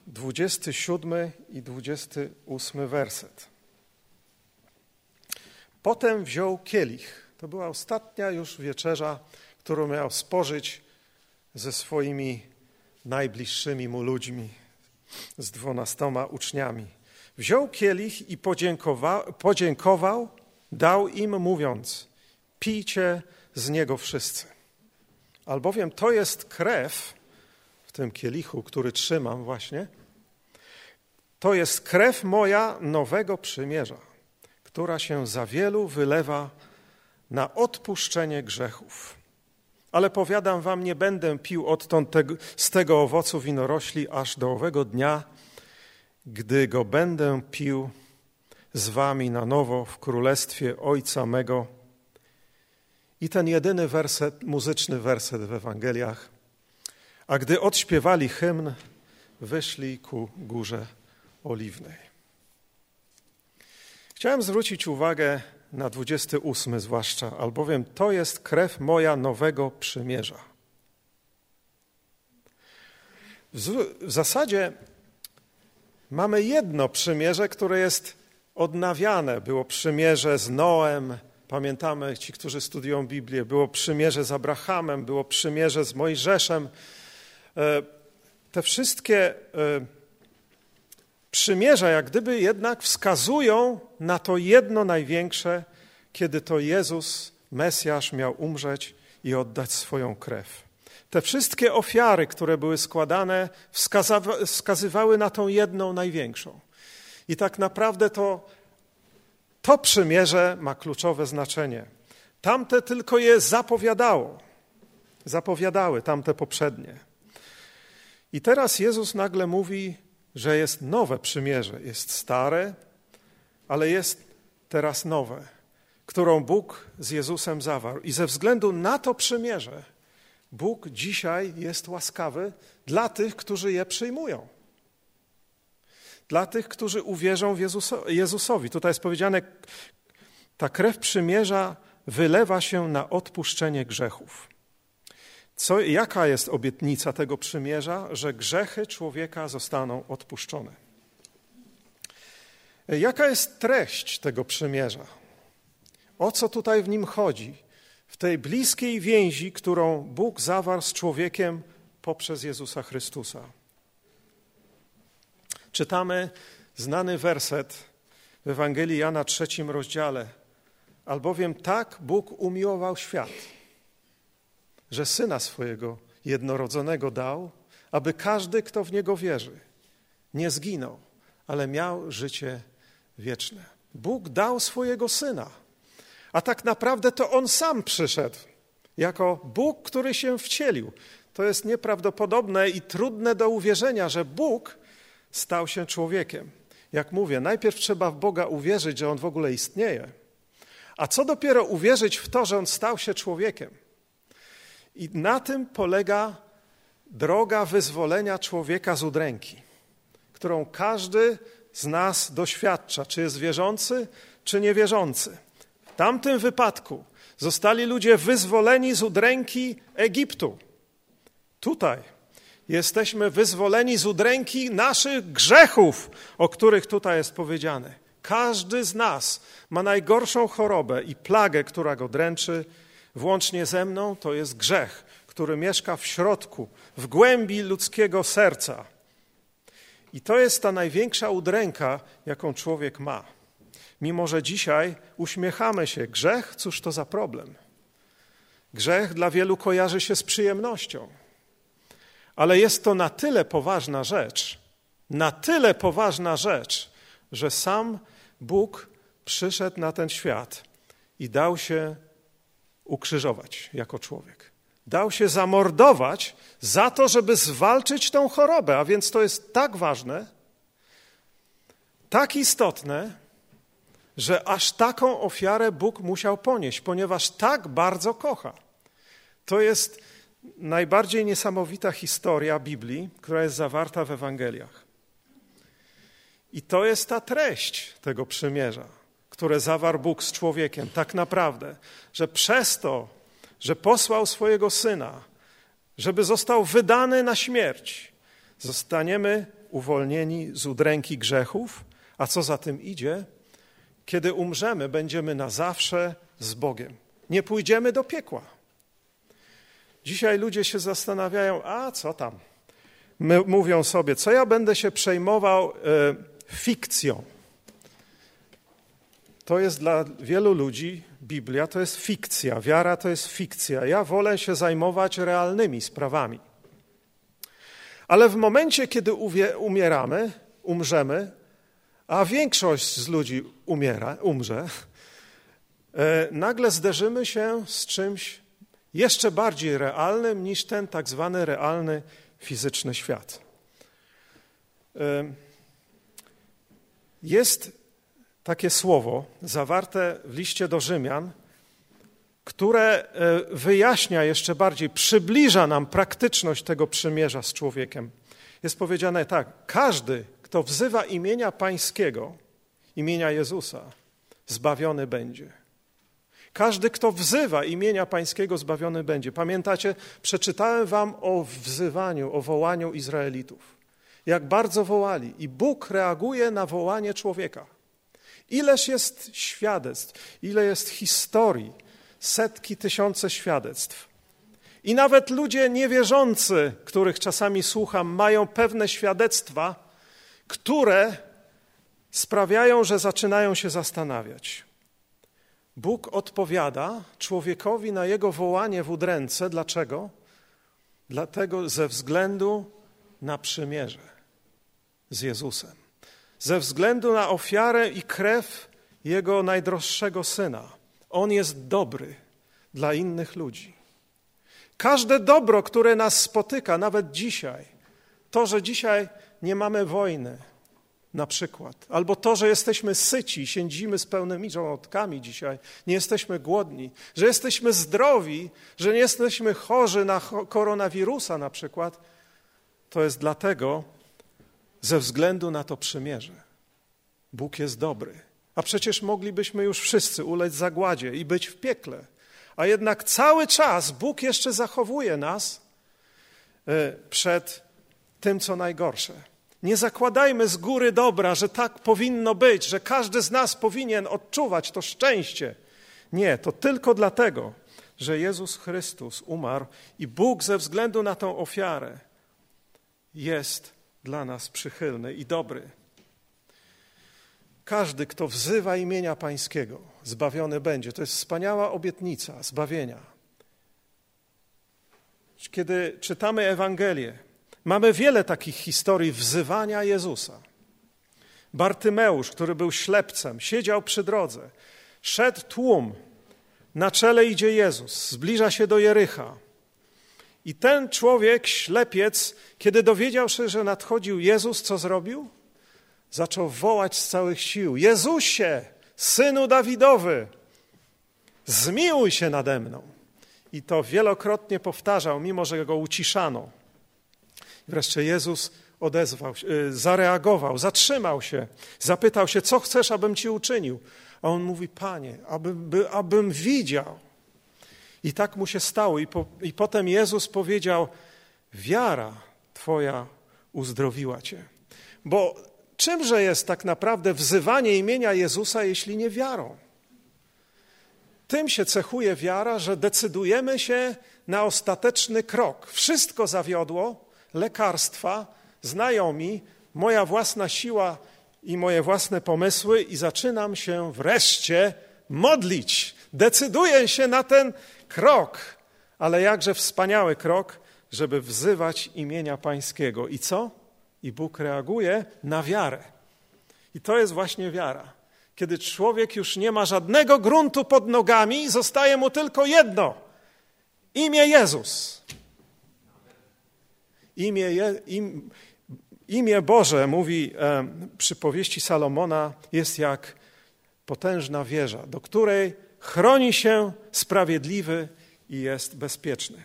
27 i 28 werset. Potem wziął kielich to była ostatnia już wieczerza, którą miał spożyć ze swoimi najbliższymi mu ludźmi, z dwunastoma uczniami. Wziął kielich i podziękował, podziękował, dał im, mówiąc: Pijcie z niego wszyscy. Albowiem to jest krew w tym kielichu, który trzymam właśnie. To jest krew moja nowego przymierza, która się za wielu wylewa na odpuszczenie grzechów. Ale powiadam wam, nie będę pił odtąd tego, z tego owocu winorośli aż do owego dnia, gdy go będę pił z wami na nowo w królestwie Ojca mego. I ten jedyny werset, muzyczny werset w Ewangeliach. A gdy odśpiewali hymn, wyszli ku górze oliwnej. Chciałem zwrócić uwagę na 28 zwłaszcza, albowiem to jest krew moja nowego przymierza. W, zasadzie mamy jedno przymierze, które jest odnawiane. Było przymierze z Noem, pamiętamy ci, którzy studiują Biblię, było przymierze z Abrahamem, było przymierze z Mojżeszem. E, te wszystkie e, przymierza jak gdyby jednak wskazują na to jedno największe, kiedy to Jezus, Mesjasz, miał umrzeć i oddać swoją krew. Te wszystkie ofiary, które były składane, wskazywały na tą jedną największą. I tak naprawdę to, to przymierze ma kluczowe znaczenie. Tamte tylko je zapowiadało. Zapowiadały tamte poprzednie. I teraz Jezus nagle mówi: że jest nowe przymierze. Jest stare, ale jest teraz nowe. którą Bóg z Jezusem zawarł. I ze względu na to przymierze, Bóg dzisiaj jest łaskawy dla tych, którzy je przyjmują. Dla tych, którzy uwierzą w Jezusowi. Tutaj jest powiedziane, ta krew przymierza wylewa się na odpuszczenie grzechów. Co, jaka jest obietnica tego przymierza? Że grzechy człowieka zostaną odpuszczone. Jaka jest treść tego przymierza? O co tutaj w nim chodzi? W tej bliskiej więzi, którą Bóg zawarł z człowiekiem poprzez Jezusa Chrystusa. Czytamy znany werset w Ewangelii Jana trzecim rozdziale. Albowiem tak Bóg umiłował świat, że Syna swojego jednorodzonego dał, aby każdy, kto w Niego wierzy, nie zginął, ale miał życie wieczne. Bóg dał swojego Syna, a tak naprawdę to On sam przyszedł jako Bóg, który się wcielił. To jest nieprawdopodobne i trudne do uwierzenia, że Bóg stał się człowiekiem. Jak mówię, najpierw trzeba w Boga uwierzyć, że On w ogóle istnieje, a co dopiero uwierzyć w to, że On stał się człowiekiem. I na tym polega droga wyzwolenia człowieka z udręki, którą każdy z nas doświadcza, czy jest wierzący, czy niewierzący. W tamtym wypadku zostali ludzie wyzwoleni z udręki Egiptu. Tutaj jesteśmy wyzwoleni z udręki naszych grzechów, o których tutaj jest powiedziane. Każdy z nas ma najgorszą chorobę i plagę, która go dręczy, włącznie ze mną, to jest grzech, który mieszka w środku, w głębi ludzkiego serca. I to jest ta największa udręka, jaką człowiek ma. Mimo, że dzisiaj uśmiechamy się, grzech, cóż to za problem? Grzech dla wielu kojarzy się z przyjemnością. Ale jest to na tyle poważna rzecz, na tyle poważna rzecz, że sam Bóg przyszedł na ten świat i dał się ukrzyżować jako człowiek. Dał się zamordować za to, żeby zwalczyć tą chorobę. A więc to jest tak ważne, tak istotne, że aż taką ofiarę Bóg musiał ponieść, ponieważ tak bardzo kocha. To jest najbardziej niesamowita historia Biblii, która jest zawarta w Ewangeliach. I to jest ta treść tego przymierza, które zawarł Bóg z człowiekiem, tak naprawdę, że przez to, że posłał swojego syna, żeby został wydany na śmierć, zostaniemy uwolnieni z udręki grzechów, a co za tym idzie, kiedy umrzemy, będziemy na zawsze z Bogiem. Nie pójdziemy do piekła. Dzisiaj ludzie się zastanawiają, a co tam? My mówią sobie, co ja będę się przejmował e, fikcją. To jest dla wielu ludzi Biblia to jest fikcja, wiara to jest fikcja. Ja wolę się zajmować realnymi sprawami. Ale w momencie, kiedy umieramy, umrzemy, a większość z ludzi umiera, umrze, e, nagle zderzymy się z czymś jeszcze bardziej realnym niż ten tak zwany realny fizyczny świat. E, jest takie słowo zawarte w liście do Rzymian, które e, wyjaśnia jeszcze bardziej, przybliża nam praktyczność tego przymierza z człowiekiem. Jest powiedziane tak: każdy, kto wzywa imienia Pańskiego, imienia Jezusa, zbawiony będzie. Każdy, kto wzywa imienia Pańskiego, zbawiony będzie. Pamiętacie, przeczytałem Wam o wzywaniu, o wołaniu Izraelitów. Jak bardzo wołali, i Bóg reaguje na wołanie człowieka. Ileż jest świadectw, ile jest historii, setki, tysiące świadectw. I nawet ludzie niewierzący, których czasami słucham, mają pewne świadectwa, które sprawiają, że zaczynają się zastanawiać. Bóg odpowiada człowiekowi na jego wołanie w udręce. Dlaczego? Dlatego ze względu na przymierze z Jezusem ze względu na ofiarę i krew Jego najdroższego Syna. On jest dobry dla innych ludzi. Każde dobro, które nas spotyka, nawet dzisiaj, to, że dzisiaj nie mamy wojny, na przykład. Albo to, że jesteśmy syci, siedzimy z pełnymi żołądkami dzisiaj, nie jesteśmy głodni, że jesteśmy zdrowi, że nie jesteśmy chorzy na koronawirusa na przykład, to jest dlatego, ze względu na to przymierze. Bóg jest dobry. A przecież moglibyśmy już wszyscy ulec zagładzie i być w piekle. A jednak cały czas Bóg jeszcze zachowuje nas e, przed tym, co najgorsze. Nie zakładajmy z góry dobra, że tak powinno być, że każdy z nas powinien odczuwać to szczęście. Nie, to tylko dlatego, że Jezus Chrystus umarł i Bóg ze względu na tą ofiarę jest dla nas przychylny i dobry. Każdy, kto wzywa imienia Pańskiego, zbawiony będzie. To jest wspaniała obietnica zbawienia. Kiedy czytamy Ewangelię, mamy wiele takich historii wzywania Jezusa. Bartymeusz, który był ślepcem, siedział przy drodze. Szedł tłum, na czele idzie Jezus, zbliża się do Jericha. I ten człowiek, ślepiec, kiedy dowiedział się, że nadchodził Jezus, co zrobił? Zaczął wołać z całych sił: Jezusie, synu Dawidowy, zmiłuj się nade mną. I to wielokrotnie powtarzał, mimo że go uciszano. Wreszcie Jezus odezwał, y, zareagował, zatrzymał się, zapytał się, co chcesz, abym ci uczynił. A on mówi, Panie, aby, abym widział. I tak mu się stało. I, po, I potem Jezus powiedział: Wiara Twoja uzdrowiła Cię. Bo czymże jest tak naprawdę wzywanie imienia Jezusa, jeśli nie wiarą? Tym się cechuje wiara, że decydujemy się na ostateczny krok. Wszystko zawiodło, lekarstwa, znajomi, moja własna siła i moje własne pomysły, i zaczynam się wreszcie modlić. Decyduję się na ten krok, ale jakże wspaniały krok, żeby wzywać imienia Pańskiego. I co? I Bóg reaguje na wiarę. I to jest właśnie wiara. Kiedy człowiek już nie ma żadnego gruntu pod nogami, zostaje mu tylko jedno: imię Jezus. Imię, im, imię Boże, mówi e, przypowieści Salomona, jest jak potężna wieża, do której chroni się sprawiedliwy i jest bezpieczny.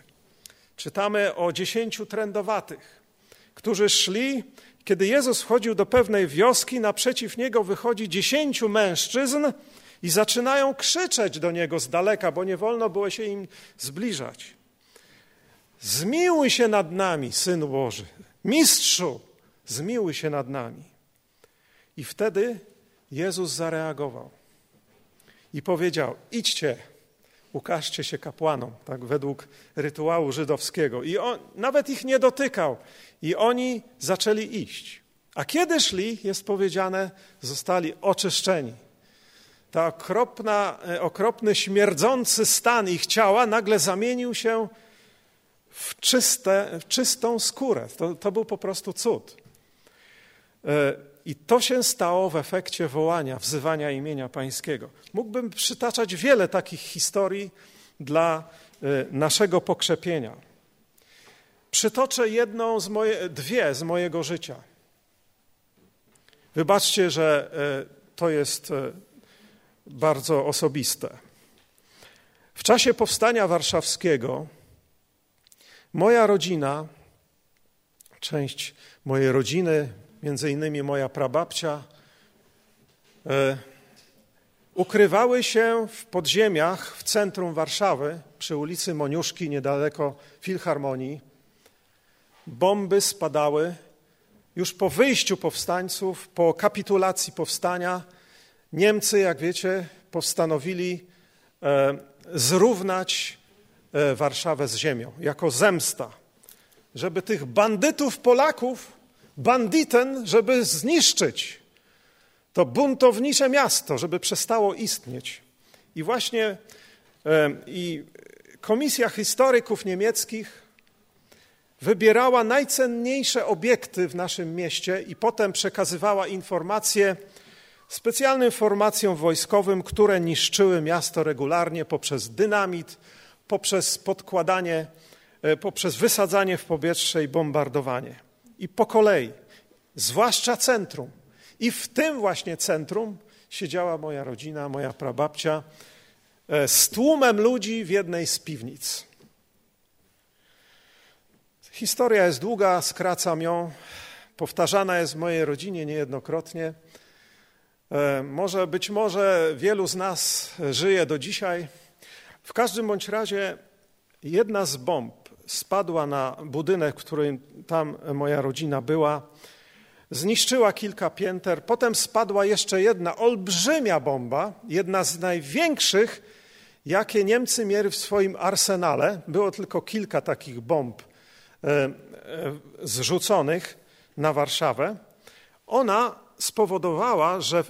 Czytamy o dziesięciu trędowatych, którzy szli, kiedy Jezus wchodził do pewnej wioski, naprzeciw niego wychodzi dziesięciu mężczyzn i zaczynają krzyczeć do niego z daleka, bo nie wolno było się im zbliżać. Zmiłuj się nad nami, Synu Boży, Mistrzu, zmiłuj się nad nami. I wtedy Jezus zareagował i powiedział: Idźcie, ukażcie się kapłanom, tak według rytuału żydowskiego. I on nawet ich nie dotykał. I oni zaczęli iść. A kiedy szli, jest powiedziane, zostali oczyszczeni. Ta okropna, e, okropny, śmierdzący stan ich ciała nagle zamienił się w, czyste, w czystą skórę. To, to był po prostu cud. E, I to się stało w efekcie wołania, wzywania imienia Pańskiego. Mógłbym przytaczać wiele takich historii dla e, naszego pokrzepienia. Przytoczę jedną z moje, dwie z mojego życia. Wybaczcie, że e, to jest bardzo osobiste. W czasie powstania warszawskiego moja rodzina, część mojej rodziny, między innymi moja prababcia, e, ukrywały się w podziemiach w centrum Warszawy, przy ulicy Moniuszki, niedaleko Filharmonii. Bomby spadały. Już po wyjściu powstańców, po kapitulacji powstania, Niemcy, jak wiecie, postanowili e, zrównać e, Warszawę z ziemią jako zemsta, żeby tych bandytów Polaków banditen, żeby zniszczyć to buntownicze miasto, żeby przestało istnieć. I właśnie i Komisja Historyków Niemieckich wybierała najcenniejsze obiekty w naszym mieście i potem przekazywała informacje specjalnym formacjom wojskowym, które niszczyły miasto regularnie poprzez dynamit, poprzez podkładanie, e, poprzez wysadzanie w powietrze i bombardowanie i po kolei, zwłaszcza centrum. I w tym właśnie centrum siedziała moja rodzina, moja prababcia, e, z tłumem ludzi w jednej z piwnic. Historia jest długa, skracam ją. Powtarzana jest w mojej rodzinie niejednokrotnie. E, może być może wielu z nas żyje do dzisiaj. W każdym bądź razie jedna z bomb spadła na budynek, w którym tam moja rodzina była. Zniszczyła kilka pięter. Potem spadła jeszcze jedna olbrzymia bomba, jedna z największych, jakie Niemcy mieli w swoim arsenale. Było tylko kilka takich bomb e, e, zrzuconych na Warszawę. Ona spowodowała, że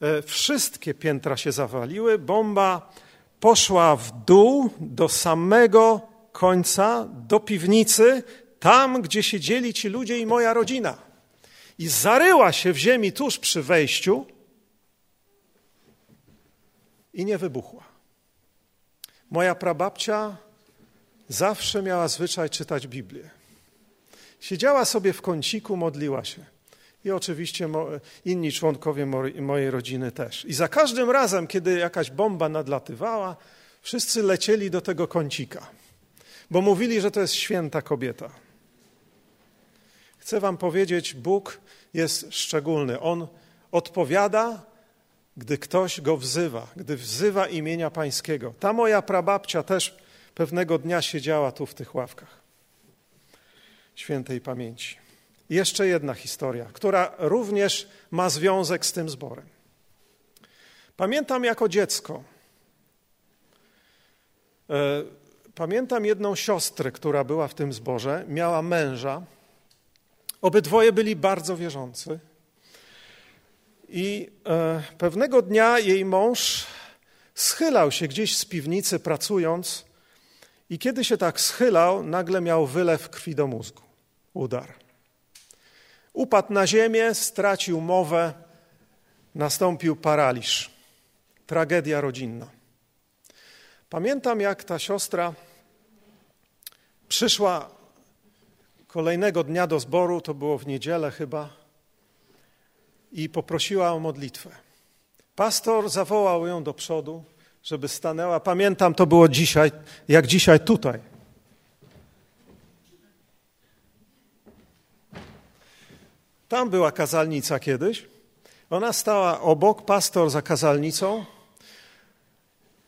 E, wszystkie piętra się zawaliły, bomba poszła w dół do samego końca, do piwnicy, tam, gdzie siedzieli ci ludzie i moja rodzina. I zaryła się w ziemi tuż przy wejściu i nie wybuchła. Moja prababcia zawsze miała zwyczaj czytać Biblię. Siedziała sobie w kąciku, modliła się i oczywiście inni członkowie mojej rodziny też. I za każdym razem, kiedy jakaś bomba nadlatywała, wszyscy lecieli do tego kącika, bo mówili, że to jest święta kobieta. Chcę Wam powiedzieć, Bóg jest szczególny. On odpowiada, gdy ktoś go wzywa, gdy wzywa imienia Pańskiego. Ta moja prababcia też pewnego dnia siedziała tu w tych ławkach świętej pamięci jeszcze jedna historia, która również ma związek z tym zborem. Pamiętam jako dziecko, e, pamiętam jedną siostrę, która była w tym zborze, miała męża. Obydwoje byli bardzo wierzący. I e, pewnego dnia jej mąż schylał się gdzieś z piwnicy pracując, i kiedy się tak schylał, nagle miał wylew krwi do mózgu, udar. Upadł na ziemię, stracił mowę, nastąpił paraliż. Tragedia rodzinna. Pamiętam, jak ta siostra przyszła kolejnego dnia do zboru, to było w niedzielę chyba, i poprosiła o modlitwę. Pastor zawołał ją do przodu, żeby stanęła. Pamiętam, to było dzisiaj, jak dzisiaj tutaj. Tam była kazalnica kiedyś. Ona stała obok, pastor za kazalnicą.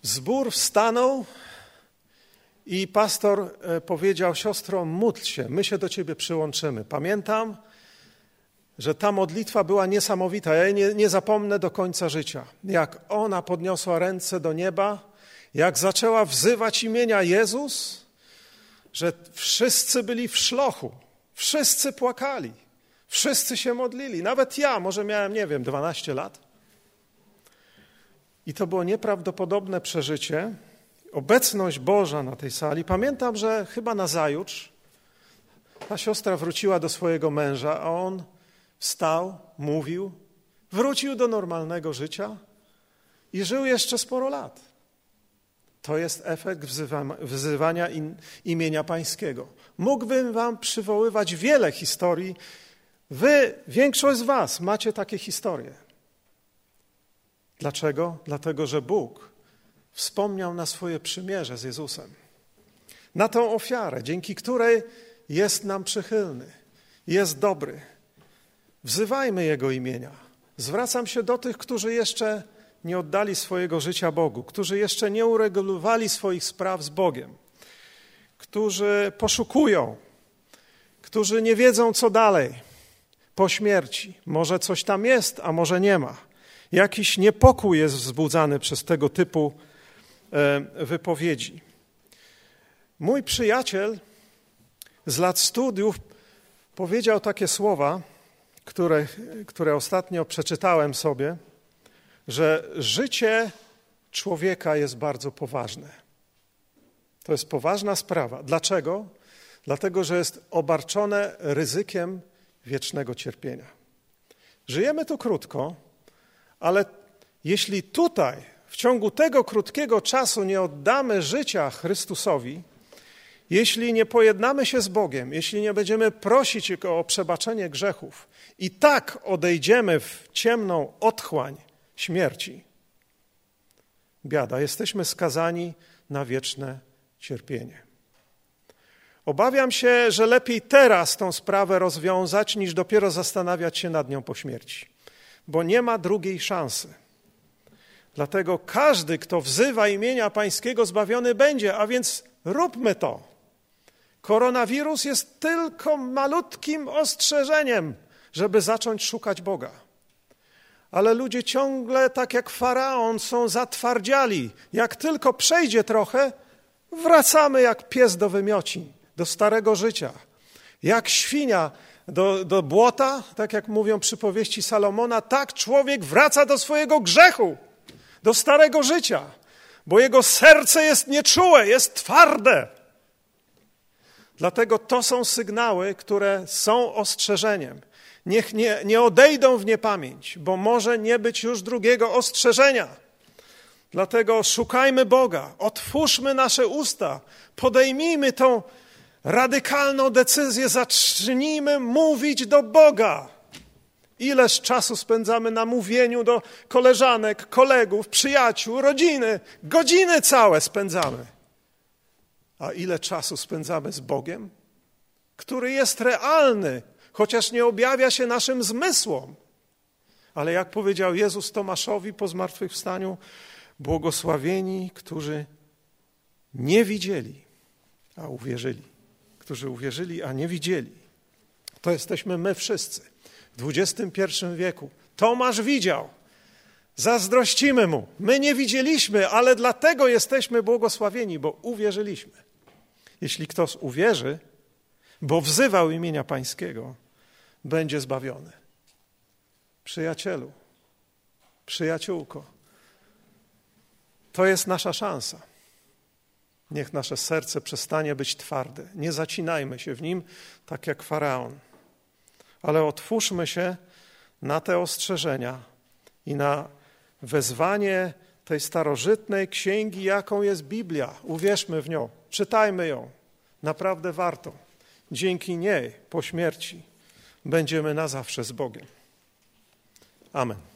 Zbór wstanął i pastor e, powiedział: Siostro, módl się, my się do ciebie przyłączymy. Pamiętam, że ta modlitwa była niesamowita. Ja jej nie, nie zapomnę do końca życia. Jak ona podniosła ręce do nieba, jak zaczęła wzywać imienia Jezus, że wszyscy byli w szlochu, wszyscy płakali. Wszyscy się modlili, nawet ja, może miałem, nie wiem, 12 lat. I to było nieprawdopodobne przeżycie. Obecność Boża na tej sali. Pamiętam, że chyba na zajutrz ta siostra wróciła do swojego męża, a on wstał, mówił, wrócił do normalnego życia i żył jeszcze sporo lat. To jest efekt wzywania imienia Pańskiego. Mógłbym Wam przywoływać wiele historii Wy, większość z Was macie takie historie. Dlaczego? Dlatego, że Bóg wspomniał na swoje przymierze z Jezusem. Na tą ofiarę, dzięki której jest nam przychylny, jest dobry. Wzywajmy Jego imienia. Zwracam się do tych, którzy jeszcze nie oddali swojego życia Bogu, którzy jeszcze nie uregulowali swoich spraw z Bogiem, którzy poszukują, którzy nie wiedzą, co dalej po śmierci. Może coś tam jest, a może nie ma. Jakiś niepokój jest wzbudzany przez tego typu wypowiedzi. Mój przyjaciel z lat studiów powiedział takie słowa, które, które ostatnio przeczytałem sobie, że życie człowieka jest bardzo poważne. To jest poważna sprawa. Dlaczego? Dlatego, że jest obarczone ryzykiem wiecznego cierpienia. Żyjemy tu krótko, ale jeśli tutaj w ciągu tego krótkiego czasu nie oddamy życia Chrystusowi, Jeśli nie pojednamy się z Bogiem, jeśli nie będziemy prosić Go o przebaczenie grzechów i tak odejdziemy w ciemną otchłań śmierci, biada, jesteśmy skazani na wieczne cierpienie. Obawiam się, że lepiej teraz tą sprawę rozwiązać, niż dopiero zastanawiać się nad nią po śmierci, bo nie ma drugiej szansy. Dlatego każdy, kto wzywa imienia Pańskiego, zbawiony będzie, a więc róbmy to. Koronawirus jest tylko malutkim ostrzeżeniem, żeby zacząć szukać Boga. Ale ludzie ciągle, tak jak faraon, są zatwardziali. Jak tylko przejdzie trochę, wracamy jak pies do wymiocin, do starego życia. Jak świnia do, do błota, tak jak mówią przypowieści Salomona, tak człowiek wraca do swojego grzechu, do starego życia, bo jego serce jest nieczułe, jest twarde. Dlatego to są sygnały, które są ostrzeżeniem. Niech nie, nie odejdą w niepamięć, bo może nie być już drugiego ostrzeżenia. Dlatego szukajmy Boga, otwórzmy nasze usta, podejmijmy tą radykalną decyzję, zacznijmy mówić do Boga. Ileż czasu spędzamy na mówieniu do koleżanek, kolegów, przyjaciół, rodziny, godziny całe spędzamy. A ile czasu spędzamy z Bogiem, który jest realny, chociaż nie objawia się naszym zmysłom. Ale jak powiedział Jezus Tomaszowi po zmartwychwstaniu, błogosławieni, którzy nie widzieli, a uwierzyli. Którzy uwierzyli, a nie widzieli. To jesteśmy my wszyscy w XXI wieku. Tomasz widział. Zazdrościmy mu. My nie widzieliśmy, ale dlatego jesteśmy błogosławieni, bo uwierzyliśmy. Jeśli ktoś uwierzy, bo wzywał imienia Pańskiego, będzie zbawiony. Przyjacielu, przyjaciółko, to jest nasza szansa. Niech nasze serce przestanie być twarde. Nie zacinajmy się w nim, tak jak faraon, ale otwórzmy się na te ostrzeżenia i na wezwanie tej starożytnej księgi, jaką jest Biblia. Uwierzmy w nią, czytajmy ją. Naprawdę warto. Dzięki niej po śmierci będziemy na zawsze z Bogiem. Amen.